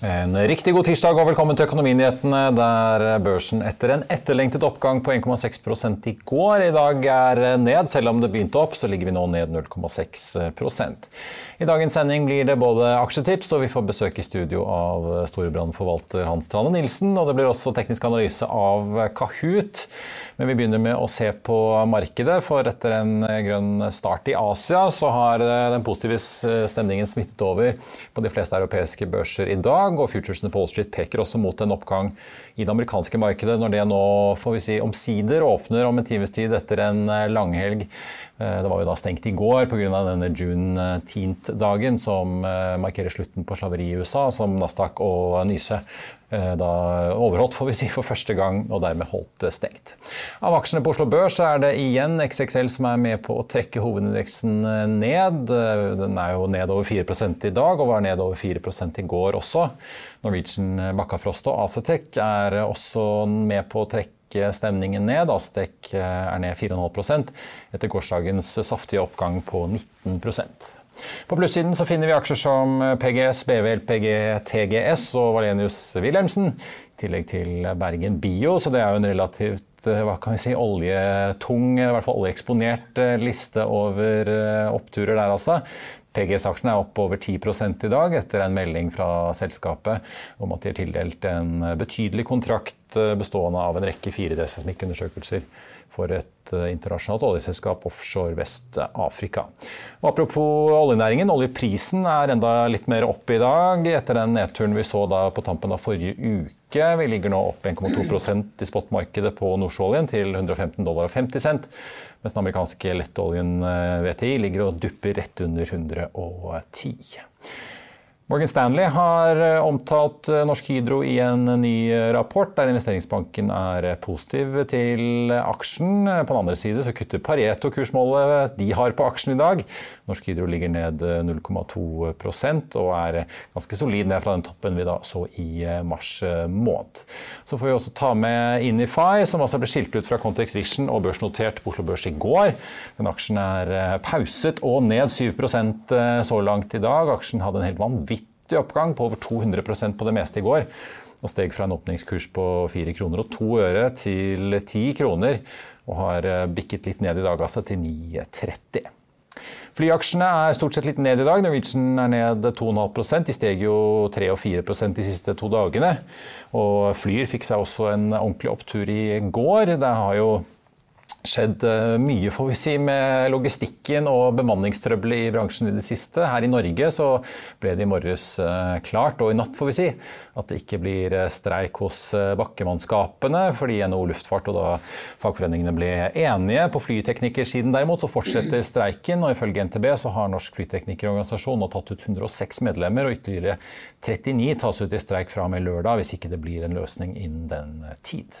En riktig god tirsdag og velkommen til Økonominyhetene, der børsen etter en etterlengtet oppgang på 1,6 i går i dag er ned. Selv om det begynte opp, så ligger vi nå ned 0,6 I dagens sending blir det både aksjetips, og vi får besøk i studio av Storebrand-forvalter Hans Trane Nilsen. Og det blir også teknisk analyse av Kahoot. Men vi begynner med å se på markedet, for etter en grønn start i Asia, så har den positive stemningen smittet over på de fleste europeiske børser i dag. Og futuresene på Wall Street peker også mot en oppgang i det amerikanske markedet, når det nå får vi si, omsider åpner om en times tid etter en langhelg. Det var jo da stengt i går pga. denne Juneteenth-dagen, som markerer slutten på slaveri i USA, som Nasdaq og Nyse da overholdt får vi si, for første gang, og dermed holdt stengt. Av aksjene på Oslo Børs er det igjen XXL som er med på å trekke hovedindeksen ned. Den er jo ned over 4 i dag, og var ned over 4 i går også. Norwegian, Bakkafrost og Acetec er også med på å trekke stemningen ned. Acetec er ned 4,5% etter gårsdagens saftige oppgang på 19% på plussiden så finner vi aksjer som PGS, BVL, LPG, TGS og Valenius Wilhelmsen. I tillegg til Bergen Bio, så det er jo en relativt hva kan vi si, oljetung, i hvert fall oljeeksponert liste over oppturer der, altså. PGS-aksjen er opp over 10 i dag etter en melding fra selskapet om at de har tildelt en betydelig kontrakt bestående av en rekke 4D-seismikkundersøkelser for et internasjonalt oljeselskap offshore Vest-Afrika. Apropos oljenæringen, oljeprisen er enda litt mer opp i dag etter den nedturen vi så på tampen av forrige uke. Vi ligger nå opp 1,2% i spotmarkedet på nordsjøoljen til 115 dollar og 50 cent. Mens den amerikanske lettoljen VTI ligger og dupper rett under 110. Morgan Stanley har omtalt Norsk Hydro i en ny rapport der investeringsbanken er positiv til aksjen. På den andre side så kutter Pareto kursmålet de har på aksjen i dag. Norsk Hydro ligger ned 0,2% og er ganske solid ned fra den toppen vi da så i mars måned. Så får vi også ta med Inify, som altså ble skilt ut fra Context Vision og børsnotert på Oslo Børs i går. Den aksjen er pauset og ned 7% så langt i dag. Aksjen hadde en helt vanvittig oppgang på over 200% på det meste i går. Og steg fra en åpningskurs på 4 kroner og 2 øre til 10 kroner. Og har bikket litt ned i dag, altså til 9,30. Flyaksjene er stort sett litt ned i dag. Norwegian er ned 2,5% De steg jo 3 og 4% de siste to dagene. Og Flyr fikk seg også en ordentlig opptur i går. Det har jo skjedd mye får vi si, med logistikken og bemanningstrøbbel i bransjen i det siste. Her i Norge så ble det i morges klart, og i natt får vi si, at det ikke blir streik hos bakkemannskapene, fordi NHO Luftfart og da fagforeningene ble enige. På flyteknikersiden derimot så fortsetter streiken, og ifølge NTB så har Norsk flyteknikerorganisasjon nå tatt ut 106 medlemmer, og ytterligere 39 tas ut i streik fra og med lørdag, hvis ikke det blir en løsning innen den tid.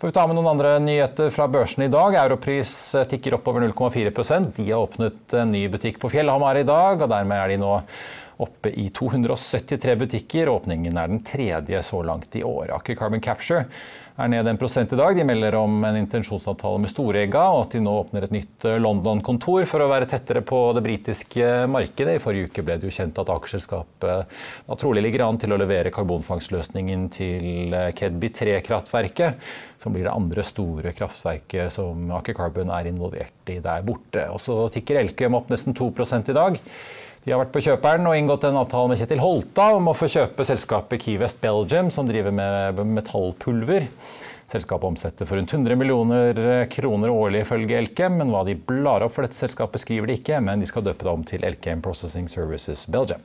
Får vi ta med noen andre nyheter fra børsen i dag. Europris tikker opp over 0,4% De har åpnet en ny butikk på Fjellhamar i dag, og dermed er de nå oppe i 273 butikker. Åpningen er den tredje så langt i år. Aker Carbon Capture er ned en prosent i dag. De melder om en intensjonsavtale med Storegga, og at de nå åpner et nytt eh, London-kontor for å være tettere på det britiske markedet. I forrige uke ble det jo kjent at aksjeselskapet trolig ligger an til å levere karbonfangstløsningen til eh, Kedby 3-kraftverket, som blir det andre store kraftverket som Aker Carbon er involvert i der borte. Og så tikker Elkem opp nesten 2 i dag. De har vært på kjøperen og inngått en avtale med Kjetil Holta om å få kjøpe selskapet Key West Belgium, som driver med metallpulver. Selskapet omsetter for rundt 100 millioner kroner årlig, ifølge Elkem. Men hva de blar opp for dette selskapet, skriver de ikke, men de skal døpe det om til Elkem Processing Services Belgium.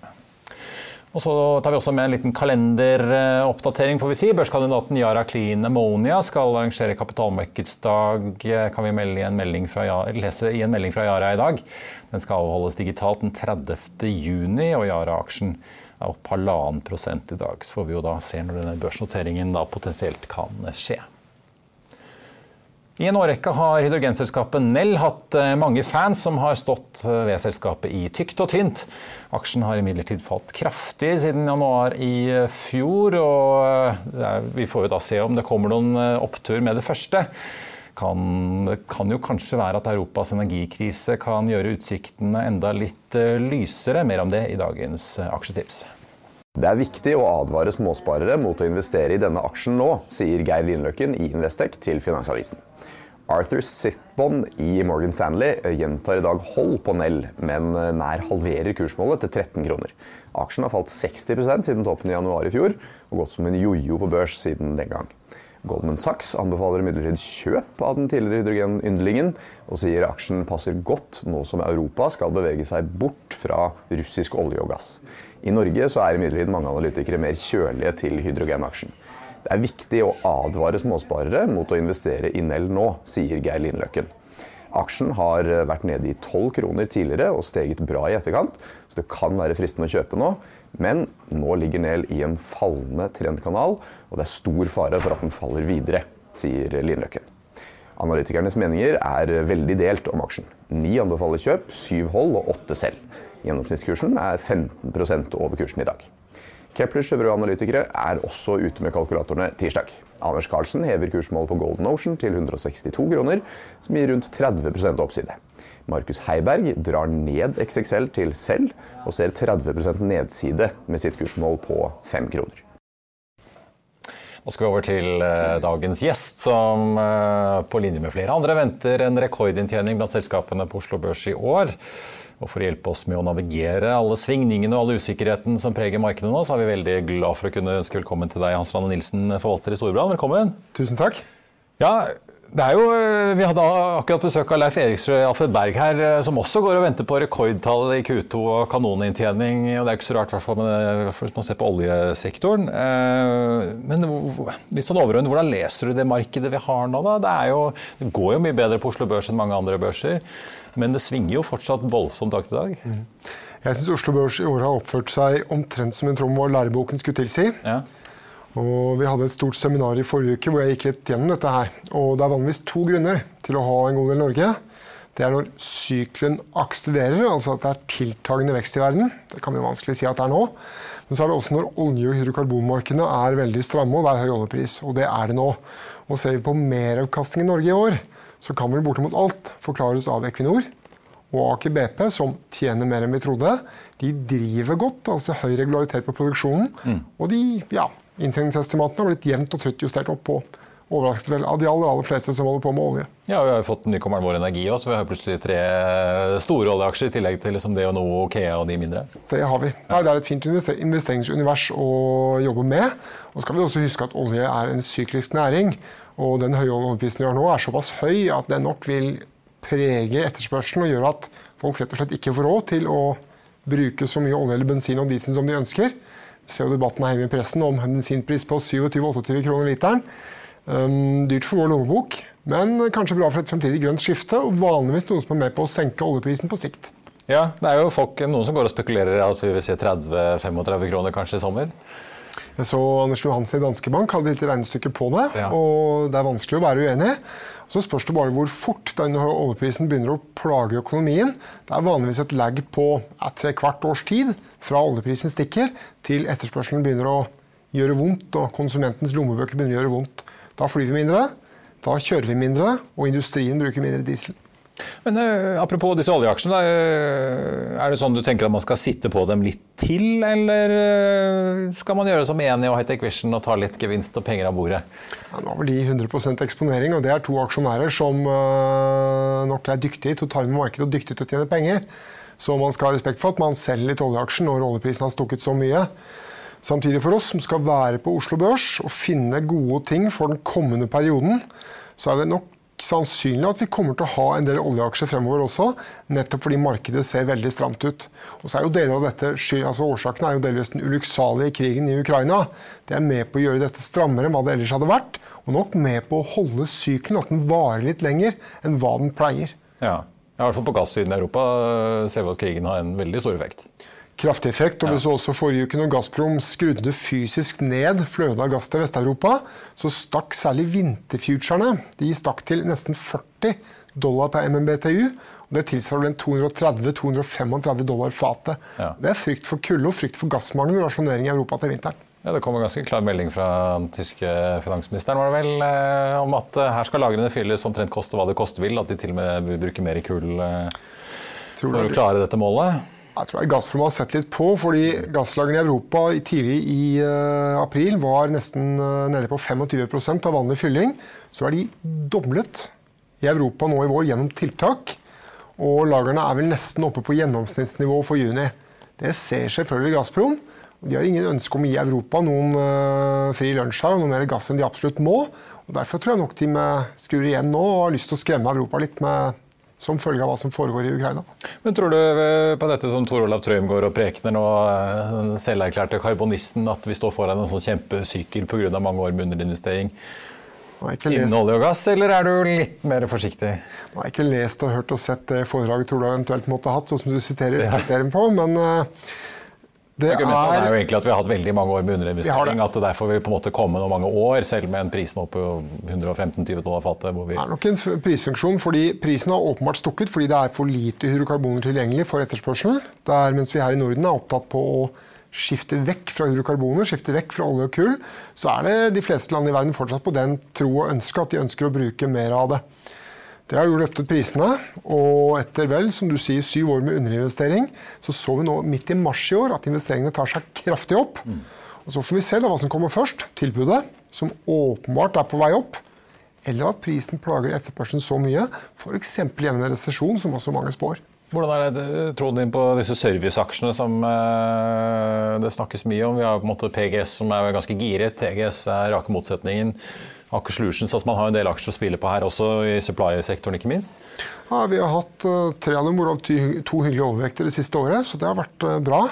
Og så tar vi også med en liten kalenderoppdatering. får vi si. Børskandidaten Yara Clean Ammonia skal arrangere kapitalmarkedsdag, kan vi i en melding fra, lese i en melding fra Yara i dag. Den skal avholdes digitalt den 30. juni, og Yara-aksjen er opp halvannen prosent i dag. Så får vi jo da se når denne børsnoteringen da potensielt kan skje. I en årrekke har hydrogenselskapet Nell hatt eh, mange fans som har stått eh, ved selskapet i tykt og tynt. Aksjen har imidlertid falt kraftig siden januar i eh, fjor. og Vi får jo da se om det kommer noen opptur med det første. Kan, kan jo kanskje være at Europas energikrise kan gjøre utsiktene enda litt lysere. Mer om det i dagens aksjetips. Det er viktig å advare småsparere mot å investere i denne aksjen nå, sier Geir Lindløkken i Investec til Finansavisen. Arthur Sitbond i Morgan Stanley gjentar i dag hold på Nell, men nær halverer kursmålet til 13 kroner. Aksjen har falt 60 siden toppen i januar i fjor, og gått som en jojo på børs siden den gang. Goldman Sachs anbefaler imidlertid kjøp av den tidligere hydrogenyndlingen, og sier aksjen passer godt nå som Europa skal bevege seg bort fra russisk olje og gass. I Norge så er imidlertid mange analytikere mer kjølige til hydrogenaksjen. Det er viktig å advare småsparere mot å investere i Nell nå, sier Geir Lindløkken. Aksjen har vært nede i 12 kroner tidligere og steget bra i etterkant, så det kan være fristende å kjøpe nå. Men nå ligger Nell i en fallende trendkanal, og det er stor fare for at den faller videre, sier Lindløkken. Analytikernes meninger er veldig delt om aksjen. Ni anbefaler kjøp, syv hold og åtte selv. Gjennomsnittskursen er 15% over kursen i dag. Keplers øvrige analytikere er også ute med kalkulatorene tirsdag. Anders Carlsen hever kursmålet på Golden Ocean til 162 kroner, som gir rundt 30% oppside. Markus Heiberg drar ned XXL til selv, og ser 30% nedside med sitt kursmål på 5 kroner. Nå skal vi over til eh, dagens gjest, som eh, på linje med flere andre venter en rekordinntjening blant selskapene på Oslo Børs i år. Og For å hjelpe oss med å navigere alle svingningene og all usikkerheten som preger markedet nå, så er vi veldig glad for å kunne ønske velkommen til deg, Hans Rane Nilsen, forvalter i Storebrand. Velkommen. Tusen takk. Ja, jo, Vi hadde akkurat besøk av Leif Eriksrød Alfred Berg her, eh, som også går og venter på rekordtall i Q2 og kanoninntjening. og Det er ikke så rart, i hvert fall hvis man ser på oljesektoren. Eh, men litt sånn overordnet, hvordan leser du det markedet vi har nå? da? Det, jo, det går jo mye bedre på Oslo Børs enn mange andre børser. Men det svinger jo fortsatt voldsomt dag til dag. Mm. Jeg syns Oslo Børs i år har oppført seg omtrent som en trom hva læreboken skulle tilsi. Ja. Og vi hadde et stort seminar i forrige uke hvor jeg gikk litt gjennom dette her. Og det er vanligvis to grunner til å ha en god del Norge. Det er når sykelen akselererer, altså at det er tiltagende vekst i verden. Det kan vi vanskelig si at det er nå. Men så er det også når olje- og hydrokarbonmarkedene er veldig stramme og det er høy oljepris. Og det er det nå. Og ser vi på meravkastning i Norge i år, så kan vel bortimot alt forklares av Equinor og Aker BP, som tjener mer enn vi trodde. De driver godt, altså høy regularitet på produksjonen. Mm. Og de, ja, inntjeningsestimatene har blitt jevnt og trutt justert opp på overrasket vel av de aller, aller fleste som holder på med olje. Ja, Vi har jo fått nykommeren Vår Energi også, så vi har plutselig tre store oljeaksjer i tillegg til liksom noe Okea og de mindre. Det har vi. Nei, det er et fint investeringsunivers å jobbe med. Og så skal vi også huske at olje er en syklisk næring. Og den høye oljeprisen vi har nå, er såpass høy at den nok vil prege etterspørselen og gjøre at folk rett og slett ikke får råd til å bruke så mye olje eller bensin og diesel som de ønsker. Ser jo debatten her i pressen om bensinpris på 27-28 kroner literen. Um, dyrt for vår lommebok, men kanskje bra for et fremtidig grønt skifte. Og vanligvis noen som er med på å senke oljeprisen på sikt. Ja, det er jo folk, noen som går og spekulerer at altså vi vil se 30-35 kroner kanskje i sommer. Jeg så Anders Johansen i Danske Bank hadde et regnestykke på det. Ja. og Det er vanskelig å være uenig. Så spørs det bare hvor fort denne oljeprisen begynner å plage økonomien. Det er vanligvis et lag på et-tre kvart års tid fra oljeprisen stikker til etterspørselen begynner å gjøre vondt og konsumentens lommebøker begynner å gjøre vondt. Da flyr vi mindre, da kjører vi mindre, og industrien bruker mindre diesel. Men uh, Apropos disse oljeaksjene. Uh, er det sånn du tenker at man skal sitte på dem litt til, eller uh, skal man gjøre som Eni og Hightech Vision og ta litt gevinst og penger av bordet? Ja, nå har de 100% eksponering, og det er to aksjonærer som nok er dyktige til å ta inn markedet og dyktige til å tjene penger. Så man skal ha respekt for at man selger litt oljeaksjer når oljeprisen har stukket så mye. Samtidig for oss som skal være på Oslo Børs og finne gode ting for den kommende perioden, så er det nok sannsynlig at vi kommer til å ha en del oljeaksjer fremover også, nettopp fordi markedet ser veldig stramt ut. Og så er jo deler av dette, altså Årsaken er jo delvis den ulykksalige krigen i Ukraina. Det er med på å gjøre dette strammere enn hva det ellers hadde vært, og nok med på å holde sykelen, at den varer litt lenger enn hva den pleier. Ja, i hvert fall på gassiden i Europa ser vi at krigen har en veldig stor effekt kraftig effekt. og Vi så også forrige uke når Gazprom skrudde fysisk ned flødet av gass til Vest-Europa, så stakk særlig vinterfuturene de stakk til nesten 40 dollar per MMBTU. og Det tilsvarer vel 230-235 dollar fatet. Ja. Det er frykt for kulde og frykt for gassmangel og rasjonering i Europa til vinteren. Ja, Det kom en ganske klar melding fra den tyske finansministeren var det vel, eh, om at eh, her skal lagrene fylles omtrent koste hva det koste vil. At de til og med vil bruke mer kull eh, for å klare dette målet. Jeg tror Gazprom har sett litt på, fordi gasslagrene i Europa tidlig i uh, april var nesten uh, nede på 25 av vanlig fylling. Så er de doblet i Europa nå i vår gjennom tiltak. Og lagrene er vel nesten oppe på gjennomsnittsnivå for juni. Det ser selvfølgelig Gazprom. De har ingen ønske om å gi Europa noen uh, fri lunsj her og noe mer gass enn de absolutt må. Og Derfor tror jeg nok de skrur igjen nå og har lyst til å skremme Europa litt med som følge av hva som foregår i Ukraina. Men Tror du eh, på dette som Tor Olav Trøim går og Prekner nå, eh, den selverklærte karbonisten, at vi står foran en sånn kjempesykkel pga. mange år med underinvestering innen olje og gass, eller er du litt mer forsiktig? Jeg har ikke lest og hørt og sett det foredraget Tor Olav eventuelt måtte ha hatt, sånn som du siterer ja. på, men uh, det er, er, jo egentlig at vi har hatt veldig mange år med underinvestering. At det derfor vil på en måte komme noen mange år, selv med en pris nå på 115-20 dollar fatet. Det er nok en prisfunksjon, fordi prisen har åpenbart stukket fordi det er for lite hydrokarboner tilgjengelig for etterspørsel. Der, mens vi her i Norden er opptatt på å skifte vekk fra hydrokarboner, skifte vekk fra olje og kull, så er det de fleste land i verden fortsatt på den tro og ønske at de ønsker å bruke mer av det. Det har jo løftet prisene, og etter vel, som du sier, syv år med underinvestering, så så vi nå midt i mars i år at investeringene tar seg kraftig opp. Mm. Og Så får vi se da hva som kommer først. Tilbudet, som åpenbart er på vei opp. Eller at prisen plager etterspørselen så mye, f.eks. gjennom en resesjon, som også mange spår. Hvordan er det troen din på disse serviceaksjene som uh, det snakkes mye om? Vi har på en måte PGS som er ganske giret. TGS er rake motsetningen. Aker Solutions. Altså man har en del aksjer å spille på her, også i supply-sektoren, ikke minst? Ja, Vi har hatt uh, tre av dem, hvorav to hyggelige overvekter det siste året, så det har vært uh, bra.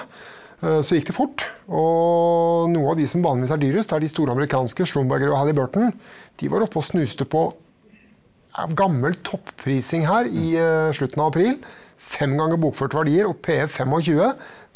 Uh, så gikk det fort. Og noe av de som vanligvis er dyrest, er de store amerikanske, Schlumberger og Halliburton. De var oppe og snuste på gammel topprising her i slutten av april. Fem ganger bokførte verdier og PF 25.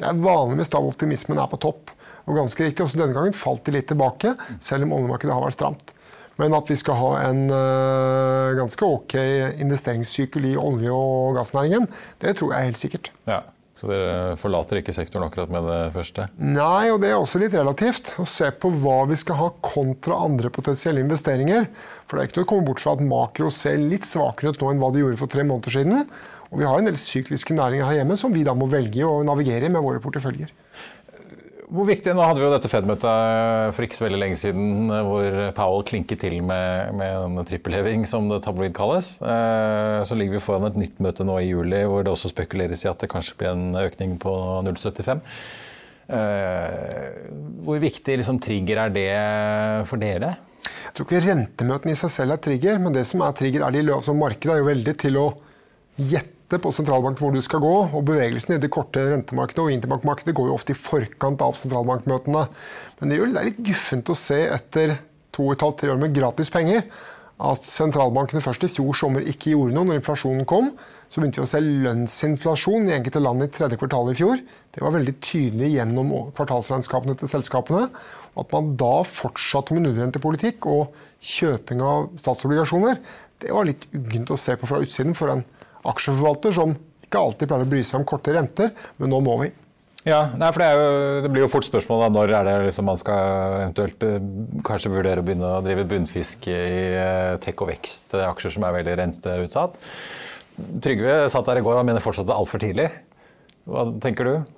Det er vanligvis da optimismen er på topp. Og ganske riktig, også denne gangen falt de litt tilbake, selv om oljemarkedet har vært stramt. Men at vi skal ha en uh, ganske ok investeringssykkel i olje- og gassnæringen, det tror jeg helt sikkert. Ja. Så dere forlater ikke sektoren akkurat med det første? Nei, og det er også litt relativt. Å se på hva vi skal ha kontra andre potensielle investeringer. For det er ikke noe å komme bort fra at makro ser litt svakere ut nå enn hva de gjorde for tre måneder siden. Og vi har en del sykliske næringer her hjemme som vi da må velge å navigere med våre porteføljer. Hvor viktig, Nå hadde vi jo dette Fed-møtet for ikke så veldig lenge siden, eh, hvor Powell klinket til med, med trippelheving, som det tabloid kalles. Eh, så ligger vi foran et nytt møte nå i juli, hvor det også spekuleres i at det kanskje blir en økning på 0,75. Eh, hvor viktig liksom, trigger er det for dere? Jeg tror ikke rentemøtene i seg selv er trigger, men det som er trigger, er de altså Markedet er jo veldig til å gjette rente på sentralbanken hvor du skal gå, og bevegelsen i det korte rentemarkedet og interbankmarkedet går jo ofte i forkant av sentralbankmøtene. Men det er litt guffent å se etter to og et halvt, tre år med gratis penger at sentralbankene først i fjor sommer ikke gjorde noe når inflasjonen kom. Så begynte vi å se lønnsinflasjon i enkelte land i tredje kvartal i fjor. Det var veldig tydelig gjennom kvartalsregnskapene til selskapene. Og at man da fortsatte med nullrentepolitikk og kjøping av statsobligasjoner, det var litt uggent å se på fra utsiden for en aksjeforvalter som ikke alltid pleier å bry seg om korte renter, men nå må vi. Ja, nei, for det, jo, det, blir jo fort spørsmål da, når er det liksom man skal eventuelt eh, kanskje vurdere å begynne å drive bunnfiske i eh, tech og vekst-aksjer som er veldig renteutsatt. Trygve satt der i går og mener fortsatt det er altfor tidlig. Hva tenker du?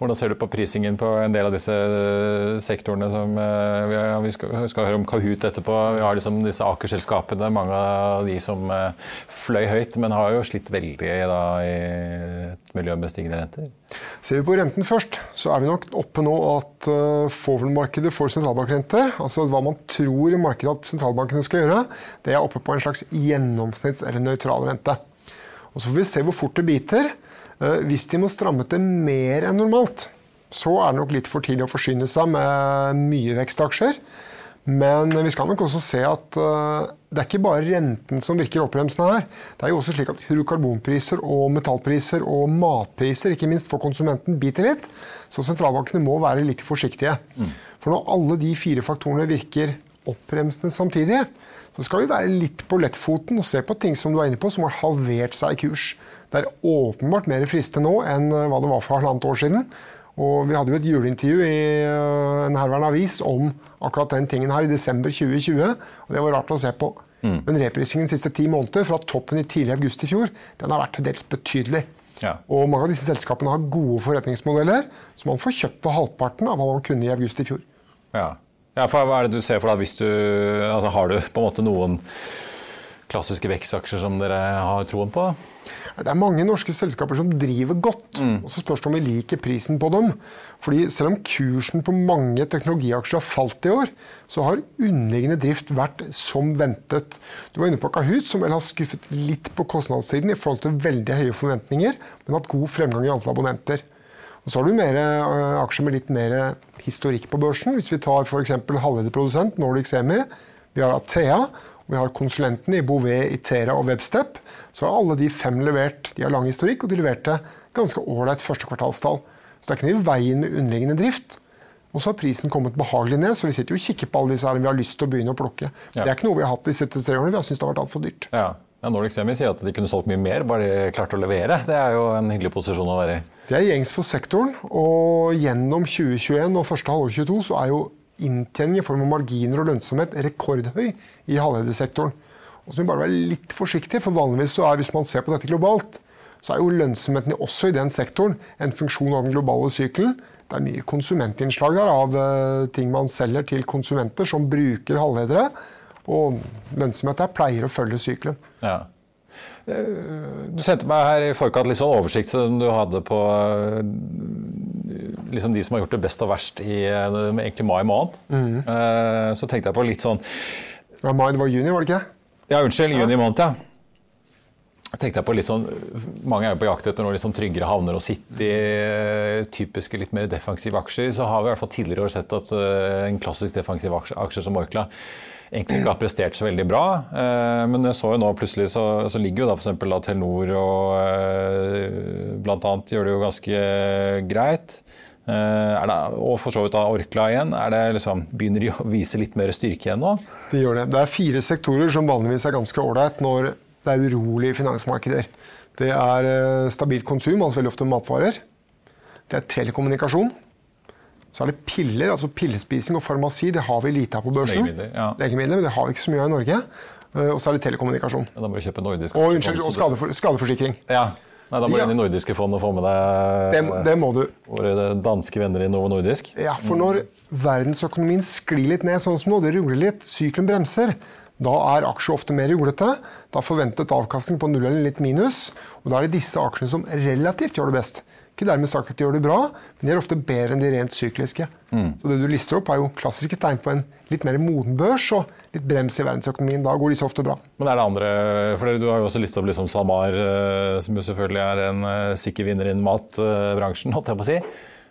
Hvordan ser du på prisingen på en del av disse eh, sektorene som eh, Vi skal, skal høre om Kahoot etterpå. Vi har liksom disse Aker-selskapene, mange av de som eh, fløy høyt, men har jo slitt veldig da, i et miljø med stigende renter. Ser vi på renten først, så er vi nok oppe nå at forward-markedet for sentralbankrente, altså hva man tror i markedet at sentralbankene skal gjøre, det er oppe på en slags gjennomsnitts- eller nøytral rente. Og Så får vi se hvor fort det biter. Eh, hvis de må stramme til mer enn normalt, så er det nok litt for tidlig å forsyne seg med mye vekstaksjer. Men vi skal nok også se at eh, det er ikke bare renten som virker oppbremsende her. Det er jo også slik at karbonpriser og metallpriser og matpriser, ikke minst for konsumenten, biter litt. Så sentralbankene må være litt forsiktige. Mm. For når alle de fire faktorene virker oppbremsende samtidig, så skal vi være litt på lettfoten og se på ting som du er inne på, som har halvert seg i kurs. Det er åpenbart mer fristende nå enn eh, hva det var for halvannet år siden. Og vi hadde jo et juleintervju i eh, en herværende avis om akkurat den tingen her i desember 2020. og Det var rart å se på. Mm. Men reprisingen de siste ti måneder, fra toppen i tidlig august i fjor, den har vært til dels betydelig. Ja. Og mange av disse selskapene har gode forretningsmodeller, så man får kjøpt for halvparten av hva man kunne i august i fjor. Ja. Ja for Hva er det du ser for deg hvis du altså, Har du på en måte noen klassiske vekstaksjer som dere har troen på? Det er mange norske selskaper som driver godt. Mm. og Så spørs det om vi liker prisen på dem. Fordi Selv om kursen på mange teknologiaksjer har falt i år, så har underliggende drift vært som ventet. Du var inne på Kahoot, som vel har skuffet litt på kostnadssiden i forhold til veldig høye forventninger, men hatt god fremgang i antall abonnenter. Og Så har du mer, uh, aksjer med litt mer historikk på børsen. Hvis vi tar f.eks. halvlederprodusent Nordic Semi. Vi har Athea, vi har konsulentene i Bouvet, Itera og Webstep. Så har alle de fem levert. De har lang historikk, og de leverte ganske ålreit førstekvartalstall. Så det er ikke noe i veien med underliggende drift. Og så har prisen kommet behagelig ned, så vi sitter jo og kikker på alle disse her vi har lyst til å begynne å plukke. Ja. Det er ikke noe vi har hatt de siste tre årene. Vi har syntes det har vært altfor dyrt. Ja. Ja, Nordic Semi sier at de kunne solgt mye mer, bare de klarte å levere. Det er jo en hyggelig posisjon å være i. Det er gjengs for sektoren. Og gjennom 2021 og første halvår 2022 så er jo inntjening i form av marginer og lønnsomhet rekordhøy i halvledersektoren. Og så må vi bare være litt forsiktige, for vanligvis så er, hvis man ser på dette globalt, så er jo lønnsomheten også i den sektoren en funksjon av den globale sykelen. Det er mye konsumentinnslag der av uh, ting man selger til konsumenter som bruker halvledere. Og lønnsomhet der pleier å følge sykelen. Ja. Eh, du sendte meg her i forkant litt sånn oversikt som du hadde på eh, liksom de som har gjort det best og verst i eh, egentlig mai måned. Mm. Så tenkte jeg på litt sånn ja, Mai, det var juni, var det ikke? Ja, unnskyld. Juni måned, ja. tenkte Jeg på litt sånn, Mange er jo på jakt etter noe litt sånn tryggere havner og sitte i typiske litt mer defensive aksjer. Så har vi i hvert fall tidligere år sett at en klassisk defensiv aksje, aksje som Orkla egentlig ikke har prestert så veldig bra. Eh, men jeg så jo nå plutselig så, så ligger jo da f.eks. Telenor og eh, bl.a. gjør det jo ganske greit. Eh, det, og for så vidt da Orkla igjen. Det liksom, begynner de å vise litt mer styrke igjen nå? De gjør det. Det er fire sektorer som vanligvis er ganske ålreit når det er urolige finansmarkeder. Det er stabilt konsum, altså veldig ofte matvarer. Det er telekommunikasjon. Så er det piller, altså pillespising og farmasi. Det har vi lite av på børsen. Legemidler, ja. Legemidler, men det har vi ikke så mye av i Norge. Eh, og så er det telekommunikasjon. Ja, da må du kjøpe nordisk. Og, unnskyld, og skadefor, skadeforsikring. Ja. Nei, Da må du ja. inn i nordiske fond og få med deg det, det må du. våre danske venner i Novo Nordisk. Ja, for når verdensøkonomien sklir litt ned sånn som nå, det rugler litt, sykelen bremser, da er aksjer ofte mer ruglete. Da forventet avkastning på null eller litt minus. Og da er det disse aksjene som relativt gjør det best. Ikke dermed sagt at de gjør det bra, men de er ofte bedre enn de rent sykliske. Mm. Så det du lister opp, er jo klassiske tegn på en litt mer moden børs og litt brems i verdensøkonomien. Da går disse ofte bra. Men er det andre for Du har jo også listet opp liksom SalMar, eh, som jo selvfølgelig er en eh, sikker vinner innen matbransjen, holdt jeg på å si.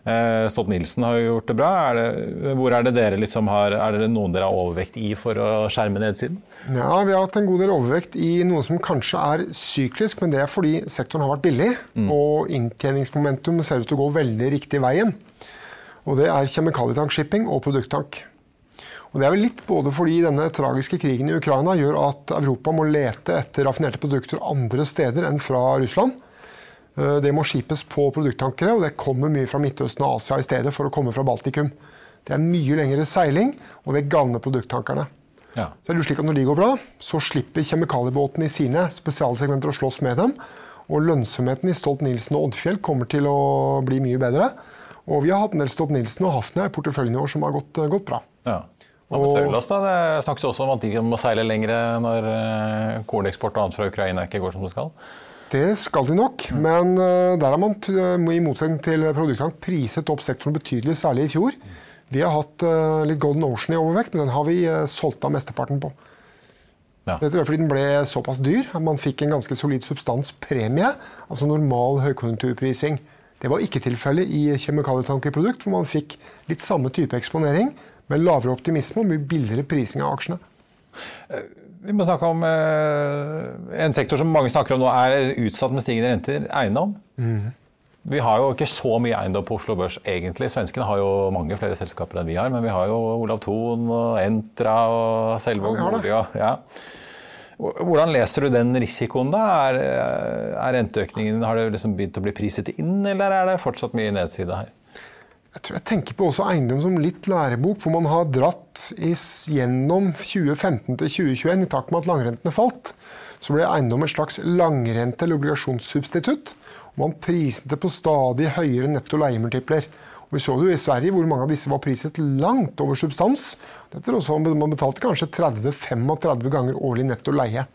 Eh, Stolt-Nielsen har jo gjort det bra. Er det, hvor er det dere liksom har, er det noen dere har overvekt i for å skjerme nedsiden? Ja, Vi har hatt en god del overvekt i noe som kanskje er syklisk, men det er fordi sektoren har vært billig. Mm. Og inntjeningsmomentum ser ut til å gå veldig riktig veien. Og det er kjemikalietankshipping og produkttank. Og Det er vel litt både fordi denne tragiske krigen i Ukraina gjør at Europa må lete etter raffinerte produkter andre steder enn fra Russland. Eh, det må skipes på produkttankere, og det kommer mye fra Midtøsten og Asia i stedet for å komme fra Baltikum. Det er mye lengre seiling, og det gagner produkttankerne. Ja. Så er det slik at Når de går bra, så slipper kjemikaliebåtene i sine spesialsegmenter å slåss med dem. Og lønnsomheten i Stolt-Nielsen og Oddfjell kommer til å bli mye bedre. Og vi har hatt en del Stolt-Nielsen og Hafnia i porteføljen i år som har gått, gått bra. Ja. Amatørlass, da? Det snakkes også om at de må seile lengre når eh, korneksport og annet fra Ukraina ikke går som det skal? Det skal de nok, mm. men eh, der har man i motsetning til produktene priset opp sektoren betydelig, særlig i fjor. Vi har hatt eh, litt Golden Ocean i overvekt, men den har vi solgt av mesteparten på. Ja. Dette er fordi den ble såpass dyr man fikk en ganske solid substanspremie, altså normal høykonjunkturprising. Det var ikke tilfellet i kjemikalietankeprodukt, hvor man fikk litt samme type eksponering, med lavere optimisme og mye billigere prising av aksjene. Vi må snakke om eh, en sektor som mange snakker om nå er utsatt med stigende renter, eiendom. Mm. Vi har jo ikke så mye eiendom på Oslo Børs, egentlig. Svenskene har jo mange flere selskaper enn vi har. Men vi har jo Olav Thon og Entra og Selvåg ja, bolig. Ja. Hvordan leser du den risikoen? da? Er, er renteøkningen, Har det liksom begynt å bli priset inn, eller er det fortsatt mye nedside her? Jeg tror jeg tenker på også eiendom som litt lærebok, hvor man har dratt gjennom 2015 til 2021 i takt med at langrentene falt. Så ble eiendom et slags langrente- eller obligasjonssubstitutt. Og man priset det på stadig høyere netto leiemultipler. Og vi så det jo i Sverige, hvor mange av disse var priset langt over substans. Dette også, Man betalte kanskje 30-35 ganger årlig netto leie.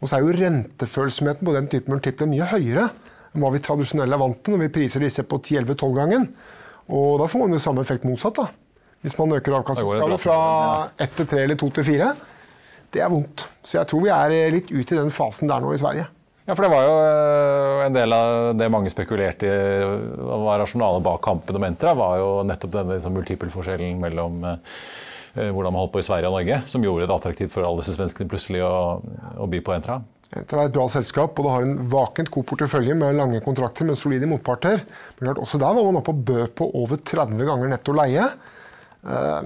Og så er jo rentefølsomheten på den type multipler mye høyere enn hva vi tradisjonelt er vant til når vi priser disse på 10-11-12 gangen. Og da får man jo samme effekt motsatt. da. Hvis man øker avkastningskravet fra ett til tre eller to til fire. Det er vondt. Så jeg tror vi er litt ute i den fasen der nå i Sverige. Ja, for Det var jo eh, en del av det mange spekulerte i var rasjonalet bak kampen om Entra, var jo nettopp denne liksom, multipelforskjellen mellom eh, eh, hvordan man holdt på i Sverige og Norge, som gjorde det attraktivt for alle disse svenskene plutselig å, å by på Entra. Entra er et bra selskap, og det har en vakent god portefølje med lange kontrakter med solide motparter. Men klart, også der var man oppe og bød på over 30 ganger netto leie. Uh,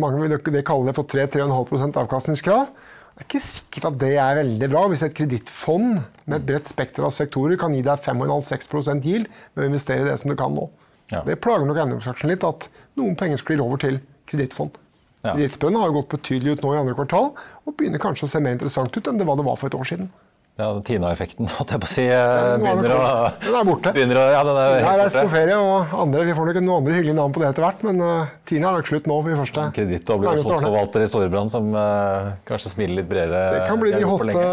mange vil det kalle det for 3-3,5% avkastningskrav. Det er ikke sikkert at det er veldig bra hvis et kredittfond med et bredt spekter av sektorer kan gi deg 5,5-6% yield ved å investere i det som du kan nå. Ja. Det plager nok eiendomsaksjen litt at noen penger sklir over til kredittfond. Ja. Kredittspreddene har gått betydelig ut nå i andre kvartal, og begynner kanskje å se mer interessant ut enn det var for et år siden. Ja, Tina-effekten, holdt jeg på å si, eh, begynner å Den er borte. Begynner å, ja, den er Tina er reist på ferie, og andre, vi får nok noen andre hyggelige navn på det etter hvert, men uh, Tina er nok slutt nå. for de første. Kreditt- og obligasjonsforvalter i Storebrand som uh, kanskje smiler litt bredere. Det kan bli de hotte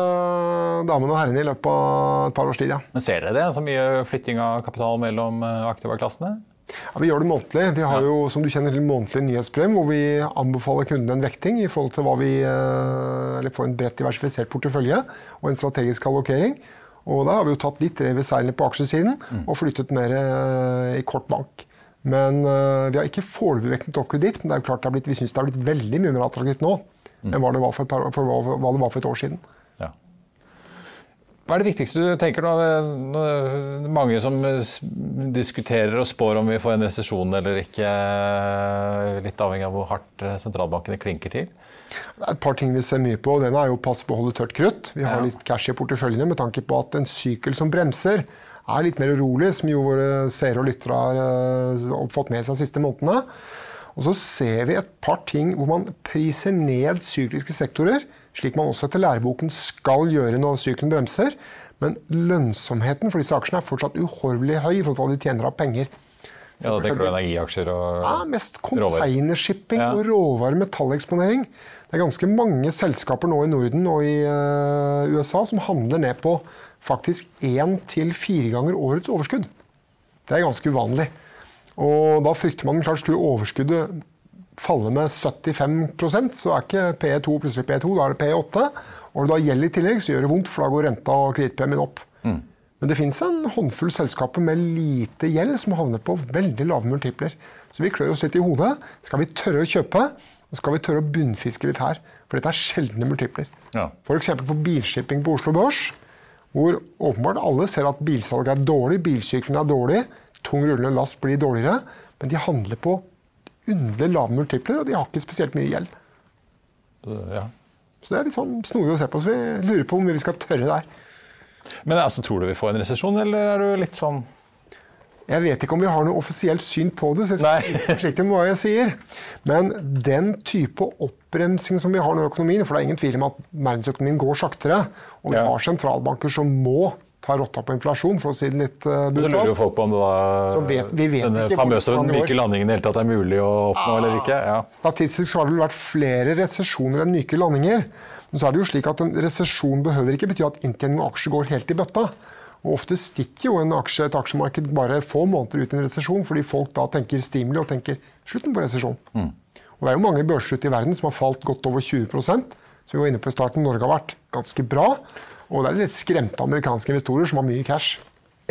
damene og herrene i løpet av et par års tid, ja. Men Ser dere det? Så mye flytting av kapital mellom aktiva-klassene? Ja, vi gjør det månedlig. Vi har jo som du kjenner til, månedlig nyhetsbrev hvor vi anbefaler kundene en vekting i forhold til hva vi eh, Eller får en bredt diversifisert portefølje og en strategisk allokering. Og da har vi jo tatt litt rev i seilene på aksjesiden mm. og flyttet mer eh, i kort bank. Men uh, vi har ikke foreløpig vektet opp kreditt, men det er jo klart blitt, vi syns det har blitt veldig mye mer attraktivt nå mm. enn hva det, var for par, for hva det var for et år siden. Hva er det viktigste du tenker nå? Mange som diskuterer og spår om vi får en resesjon eller ikke, litt avhengig av hvor hardt sentralbankene klinker til? Det er et par ting vi ser mye på. og Den er jo pass på å holde tørt krutt. Vi har ja. litt cash i porteføljene med tanke på at en sykkel som bremser, er litt mer urolig, som jo våre seere og lyttere har eh, fått med seg de siste månedene. Og så ser vi et par ting hvor man priser ned sykliske sektorer slik man også etter læreboken skal gjøre når sykkelen bremser. Men lønnsomheten for disse aksjene er fortsatt uhorvelig høy i forhold til hva de tjener av penger. Ja, Da tenker du energiaksjer og ja, Mest containershipping ja. og råvare- metalleksponering. Det er ganske mange selskaper nå i Norden og i uh, USA som handler ned på faktisk én til fire ganger årets overskudd. Det er ganske uvanlig. Og da frykter man klart skulle overskuddet faller med 75% så er ikke PE2 plutselig PE2, da er det PE8. Og når det da gjelder i tillegg, så gjør det vondt, for da går renta og kredittpremien opp. Mm. Men det fins en håndfull selskaper med lite gjeld som havner på veldig lave multipler. Så vi klør oss litt i hodet. Skal vi tørre å kjøpe, og skal vi tørre å bunnfiske litt her? For dette er sjeldne multipler. Ja. F.eks. på bilshipping på Oslo Børs, hvor åpenbart alle ser at bilsalget er dårlig, bilsykkelen er dårlig, tung rullende last blir dårligere, men de handler på underlig lave multipler, og de har ikke spesielt mye gjeld. Ja. Så det er litt sånn snodig å se på, så vi lurer på hvor mye vi skal tørre der. Men altså, tror du vi får en resesjon, eller er du litt sånn jeg vet ikke om vi har noe offisielt syn på det, så jeg skal være forsiktig med hva jeg sier. Men den type oppbremsing som vi har nå i økonomien, for det er ingen tvil om at verdensøkonomien går saktere, og vi ja. har sentralbanker som må ta rotta på inflasjon, for å si det litt uh, brutalt. Så lurer jo folk på om det da, vet, vet denne famøse myke landingen i hele tatt er mulig å oppnå ah, eller ikke. Ja. Statistisk har det vel vært flere resesjoner enn myke landinger. Men så er det jo slik at en resesjon behøver ikke bety at inntjening av aksjer går helt i bøtta. Og Ofte stikker jo en aksje, et aksjemarked bare få måneder ut i en resesjon, fordi folk da tenker stimuli og tenker slutten på resesjon. Mm. Og Det er jo mange børser i verden som har falt godt over 20% som vi var inne på i starten. Norge har vært ganske bra. Og det er litt skremte amerikanske investorer som har mye cash.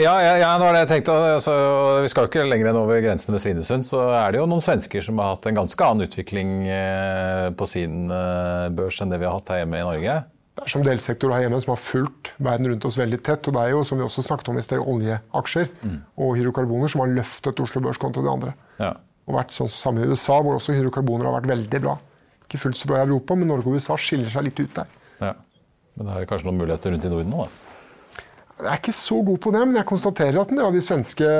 Ja, ja, ja, nå har jeg tenkt, altså, Vi skal ikke lenger enn over grensen ved Svinesund. Så er det jo noen svensker som har hatt en ganske annen utvikling eh, på sin eh, børs enn det vi har hatt her hjemme i Norge. Det er som delsektor her hjemme som har fulgt verden rundt oss veldig tett. Og det er jo, som vi også snakket om i sted, oljeaksjer mm. og hydrokarboner som har løftet Oslo Børs kontra de andre. Ja. Og vært sånn som samme i USA, hvor også hydrokarboner har vært veldig bra. Ikke fullt så bra i Europa, men Norge og USA skiller seg litt ut der. Ja. Men det er kanskje noen muligheter rundt i Norden nå, da? Jeg er ikke så god på det, men jeg konstaterer at en del av de svenske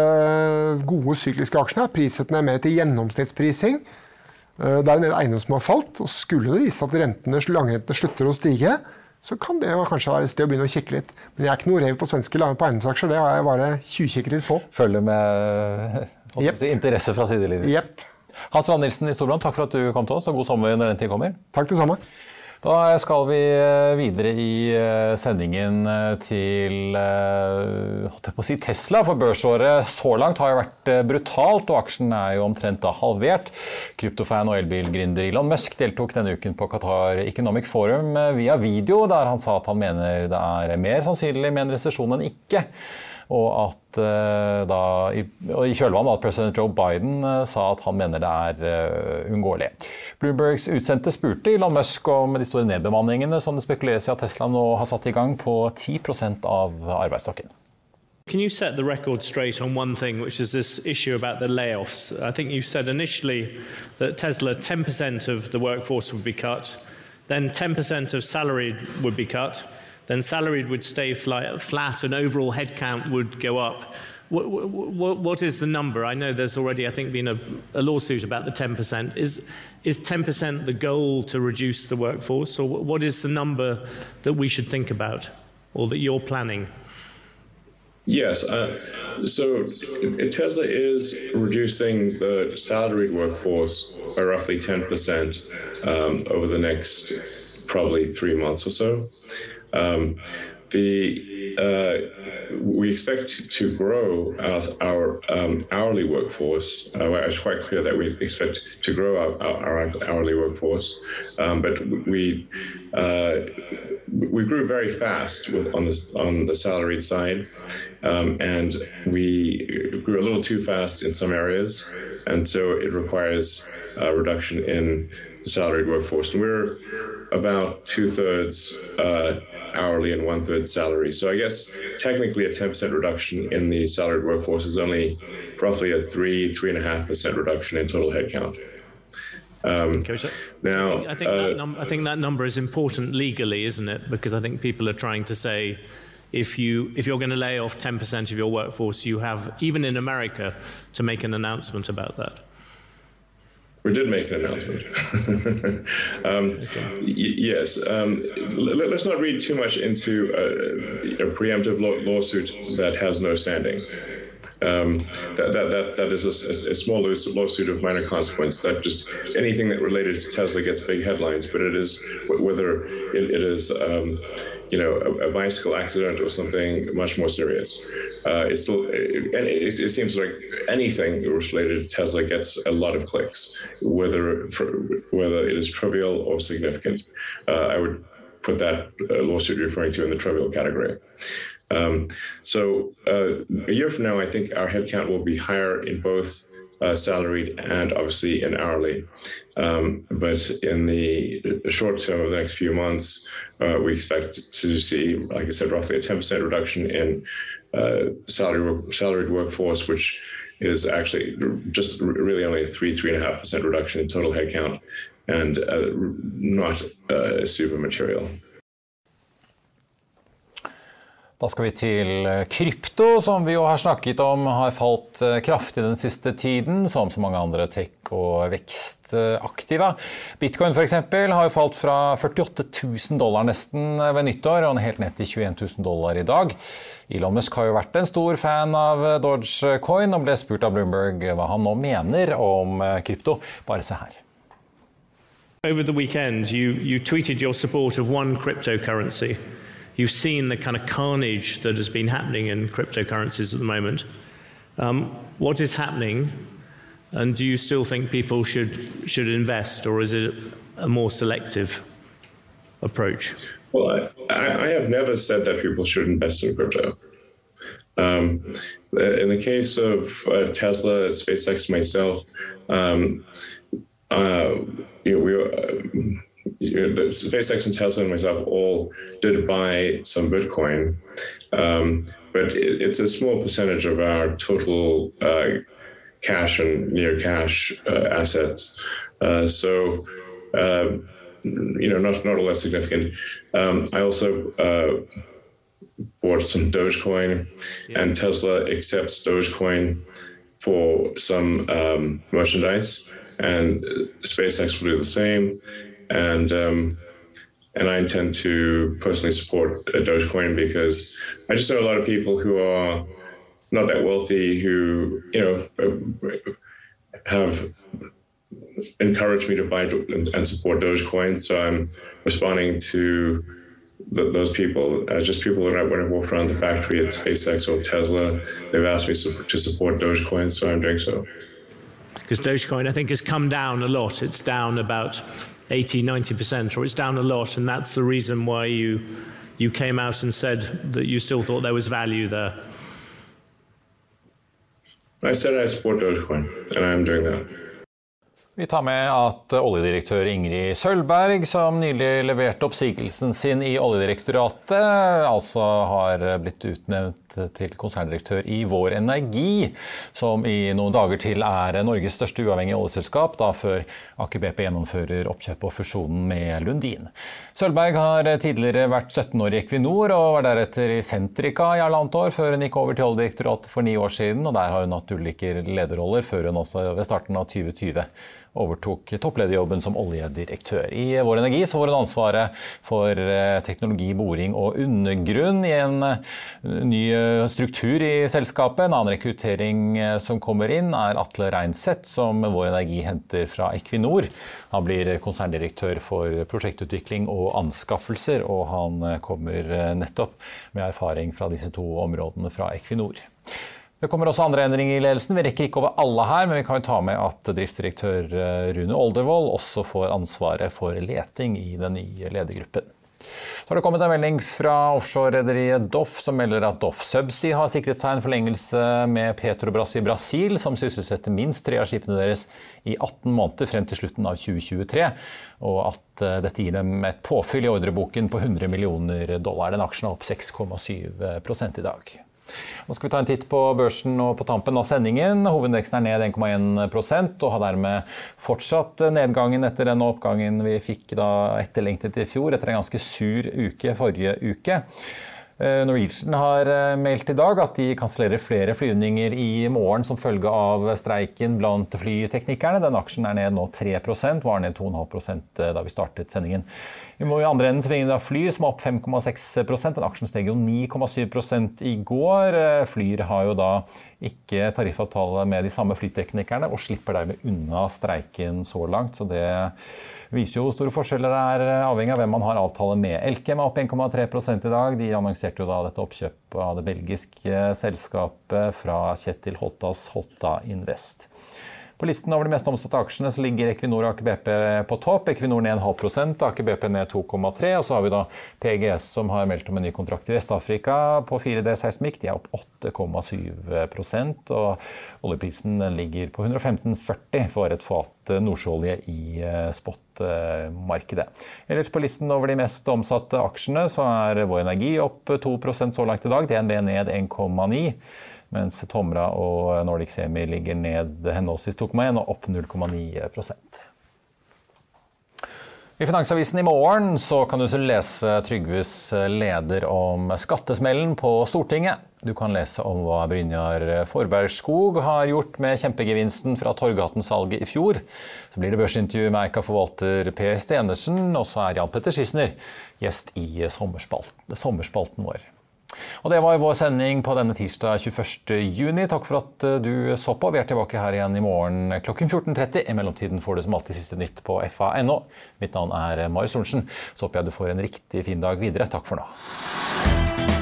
gode sykliske aksjene er prissettene mer til gjennomsnittsprising. Eh, det er en del eiendommer som har falt, og skulle det vise at rentene, langrentene slutter å stige, så kan det kanskje være et sted å begynne å kikke litt. Men jeg er ikke noe rev på svenske på eiendomsaksjer, det har jeg bare tjuvkikket litt på. Følger med yep. interesse fra sidelinjen. Yep. Hans Rand Nilsen i Storbrann, takk for at du kom til oss, og god sommer når den tid kommer. Takk det samme. Da skal vi eh, videre i eh, sendingen eh, til si Tesla. For børsåret så langt har jo vært brutalt, og aksjen er jo omtrent da halvert. Kryptofan og elbilgründer Elon Musk deltok denne uken på Qatar Economic Forum via video, der han sa at han mener det er mer sannsynlig med en resesjon enn ikke og at uh, da, i, i kjølvannet at president Joe Biden uh, sa at han mener det er unngåelig. uunngåelig. Bloombergs utsendte spurte Elon Musk om de store nedbemanningene som det spekuleres i at Tesla nå har satt i gang på 10% av arbeidsstokken. Can you set the record straight on one thing, which is this issue about the layoffs? I think you said initially that Tesla 10% of the workforce would be cut, then 10% of salaried would be cut. Then salaried would stay flat and overall headcount would go up. What, what, what is the number? I know there's already, I think, been a, a lawsuit about the 10%. Is, is 10% the goal to reduce the workforce, or what is the number that we should think about, or that you're planning? Yes. Uh, so Tesla is reducing the salaried workforce by roughly 10% um, over the next probably three months or so. Um, the uh, we expect to grow our, our um, hourly workforce. Uh, it's quite clear that we expect to grow our, our hourly workforce, um, but we uh, we grew very fast with, on the on the salaried side, um, and we grew a little too fast in some areas, and so it requires a reduction in salaried workforce. And we're about two thirds uh, hourly and one third salary. So I guess technically a 10% reduction in the salaried workforce is only roughly a three, three and a half percent reduction in total headcount. Um, now, I think, uh, that num- I think that number is important legally, isn't it? Because I think people are trying to say if you if you're going to lay off 10% of your workforce, you have even in America to make an announcement about that. We did make an announcement. um, yes. Um, let, us not read too much into a, a preemptive law- lawsuit that has no standing. Um, that, that, that, that is a, a, small lawsuit of minor consequence. That just anything that related to Tesla gets big headlines, but it is whether it, it is um, you know, a, a, bicycle accident or something much more serious. Uh, it's still, it, it, seems like anything related to Tesla gets a lot of clicks, whether whether it is trivial or significant. Uh, I would put that uh, lawsuit referring to in the trivial category. Um, so uh, a year from now, I think our headcount will be higher in both uh, salaried and obviously in hourly. Um, but in the short term of the next few months, uh, we expect to see, like I said, roughly a 10% reduction in uh, salary, salaried workforce, which is actually just really only a three, three and a half percent reduction in total headcount and uh, not uh, super material. Da skal vi til eh, krypto, som vi jo har snakket om har falt eh, kraftig den siste tiden, som så mange andre tech- og vekstaktiva. Bitcoin f.eks. har jo falt fra 48 000 dollar nesten ved nyttår og helt ned til 21 000 dollar i dag. Elon Musk har jo vært en stor fan av Dogecoin og ble spurt av Bloomberg hva han nå mener om eh, krypto. Bare se her. Over the weekend, you, you tweeted your support of one cryptocurrency. You've seen the kind of carnage that has been happening in cryptocurrencies at the moment. Um, what is happening, and do you still think people should should invest, or is it a more selective approach? Well, I, I have never said that people should invest in crypto. Um, in the case of uh, Tesla, SpaceX, myself, um, uh, you know, we. Uh, the SpaceX and Tesla and myself all did buy some Bitcoin, um, but it, it's a small percentage of our total uh, cash and near cash uh, assets. Uh, so, uh, you know, not not all that significant. Um, I also uh, bought some Dogecoin, yeah. and Tesla accepts Dogecoin for some um, merchandise, and SpaceX will do the same and um, and I intend to personally support Dogecoin because I just know a lot of people who are not that wealthy who you know have encouraged me to buy and support Dogecoin. So I'm responding to those people, uh, just people when I, when I walked around the factory at SpaceX or Tesla, they've asked me to support Dogecoin, so I'm doing so. Because Dogecoin, I think, has come down a lot. It's down about 80, 90%, or it's down a lot, and that's the reason why you, you came out and said that you still thought there was value there. I said I support Dogecoin, and I'm doing that. Vi tar med at oljedirektør Ingrid Sølvberg, som nylig leverte oppsigelsen sin i Oljedirektoratet, altså har blitt utnevnt til konserndirektør i Vår Energi, som i noen dager til er Norges største uavhengige oljeselskap, da før Aker BP gjennomfører oppkjøp og fusjonen med Lundin. Sølvberg har tidligere vært 17 år i Equinor og var deretter i Sentrica i halvannet år, før hun gikk over til Oljedirektoratet for ni år siden, og der har hun hatt ulike lederroller før hun også ved starten av 2020 overtok topplederjobben som oljedirektør. I Vår Energi så får hun ansvaret for eh, teknologi, boring og undergrunn i en eh, ny eh, struktur i selskapet. En annen rekruttering som kommer inn, er Atle Reinseth, som Vår Energi henter fra Equinor. Han blir konserndirektør for prosjektutvikling og anskaffelser, og han kommer nettopp med erfaring fra disse to områdene fra Equinor. Det kommer også andre endringer i ledelsen. Vi rekker ikke over alle her, men vi kan jo ta med at driftsdirektør Rune Oldervold også får ansvaret for leting i den nye ledergruppen. Så har det kommet en melding fra offshorerederiet Doff som melder at Doff Subsea har sikret seg en forlengelse med Petrobras i Brasil, som sysselsetter minst tre av skipene deres i 18 måneder frem til slutten av 2023. Og at eh, dette gir dem et påfyll i ordreboken på 100 millioner dollar. Den aksjen er opp 6,7 i dag. Nå skal vi ta en titt på børsen og på tampen av sendingen. Hovedindeksen er ned 1,1% og har dermed fortsatt nedgangen etter den oppgangen vi fikk etterlengtet i fjor, etter en ganske sur uke forrige uke. Eh, Norwegian har eh, meldt i dag at de kansellerer flere flyvninger i morgen som følge av streiken blant flyteknikerne. Den aksjen er ned nå 3% var ned 2,5 eh, da vi startet sendingen. I andre enden vi da Flyr som er opp 5,6 Den aksjen steg jo 9,7 i går. Flyr har jo da ikke tariffavtale med de samme flyteknikerne og slipper dermed unna streiken så langt. Så det viser jo hvor store forskjeller det er, avhengig av hvem man har avtale med. Elkem er opp 1,3 i dag. De annonserte jo da dette oppkjøpet av det belgiske selskapet fra Kjetil Hottas Hotta Invest. På listen over de mest omsatte aksjene så ligger Equinor og Aker BP på topp. Equinor ned 0,5 Aker BP ned 2,3 Og så har vi da PGS som har meldt om en ny kontrakt i Vest-Afrika på 4D seismikk. De er opp 8,7 og oljeprisen ligger på 115,40 for et fat nordsjøolje i eh, spot-markedet. Ellers på listen over de mest omsatte aksjene så er Vår Energi opp 2 så langt i dag. DNB ned 1,9 mens Tomra og Nordic Semi ligger ned henholdsvis 2,1 og opp 0,9 i Finansavisen i morgen så kan du lese Trygves leder om skattesmellen på Stortinget. Du kan lese om hva Brynjar Forbergskog har gjort med kjempegevinsten fra Torgaten-salget i fjor. Så blir det børsintervju med Eika-forvalter Per Stenersen, og så er Jan Petter Schissner gjest i sommerspalten, sommerspalten vår. Og Det var vår sending på denne tirsdag 21.6. Takk for at eh, du så på. Vi er tilbake her igjen i morgen klokken 14.30. I mellomtiden får du som alltid siste nytt på fa.no. Mitt navn er Marius Lorentzen. Så håper jeg du får en riktig fin dag videre. Takk for nå.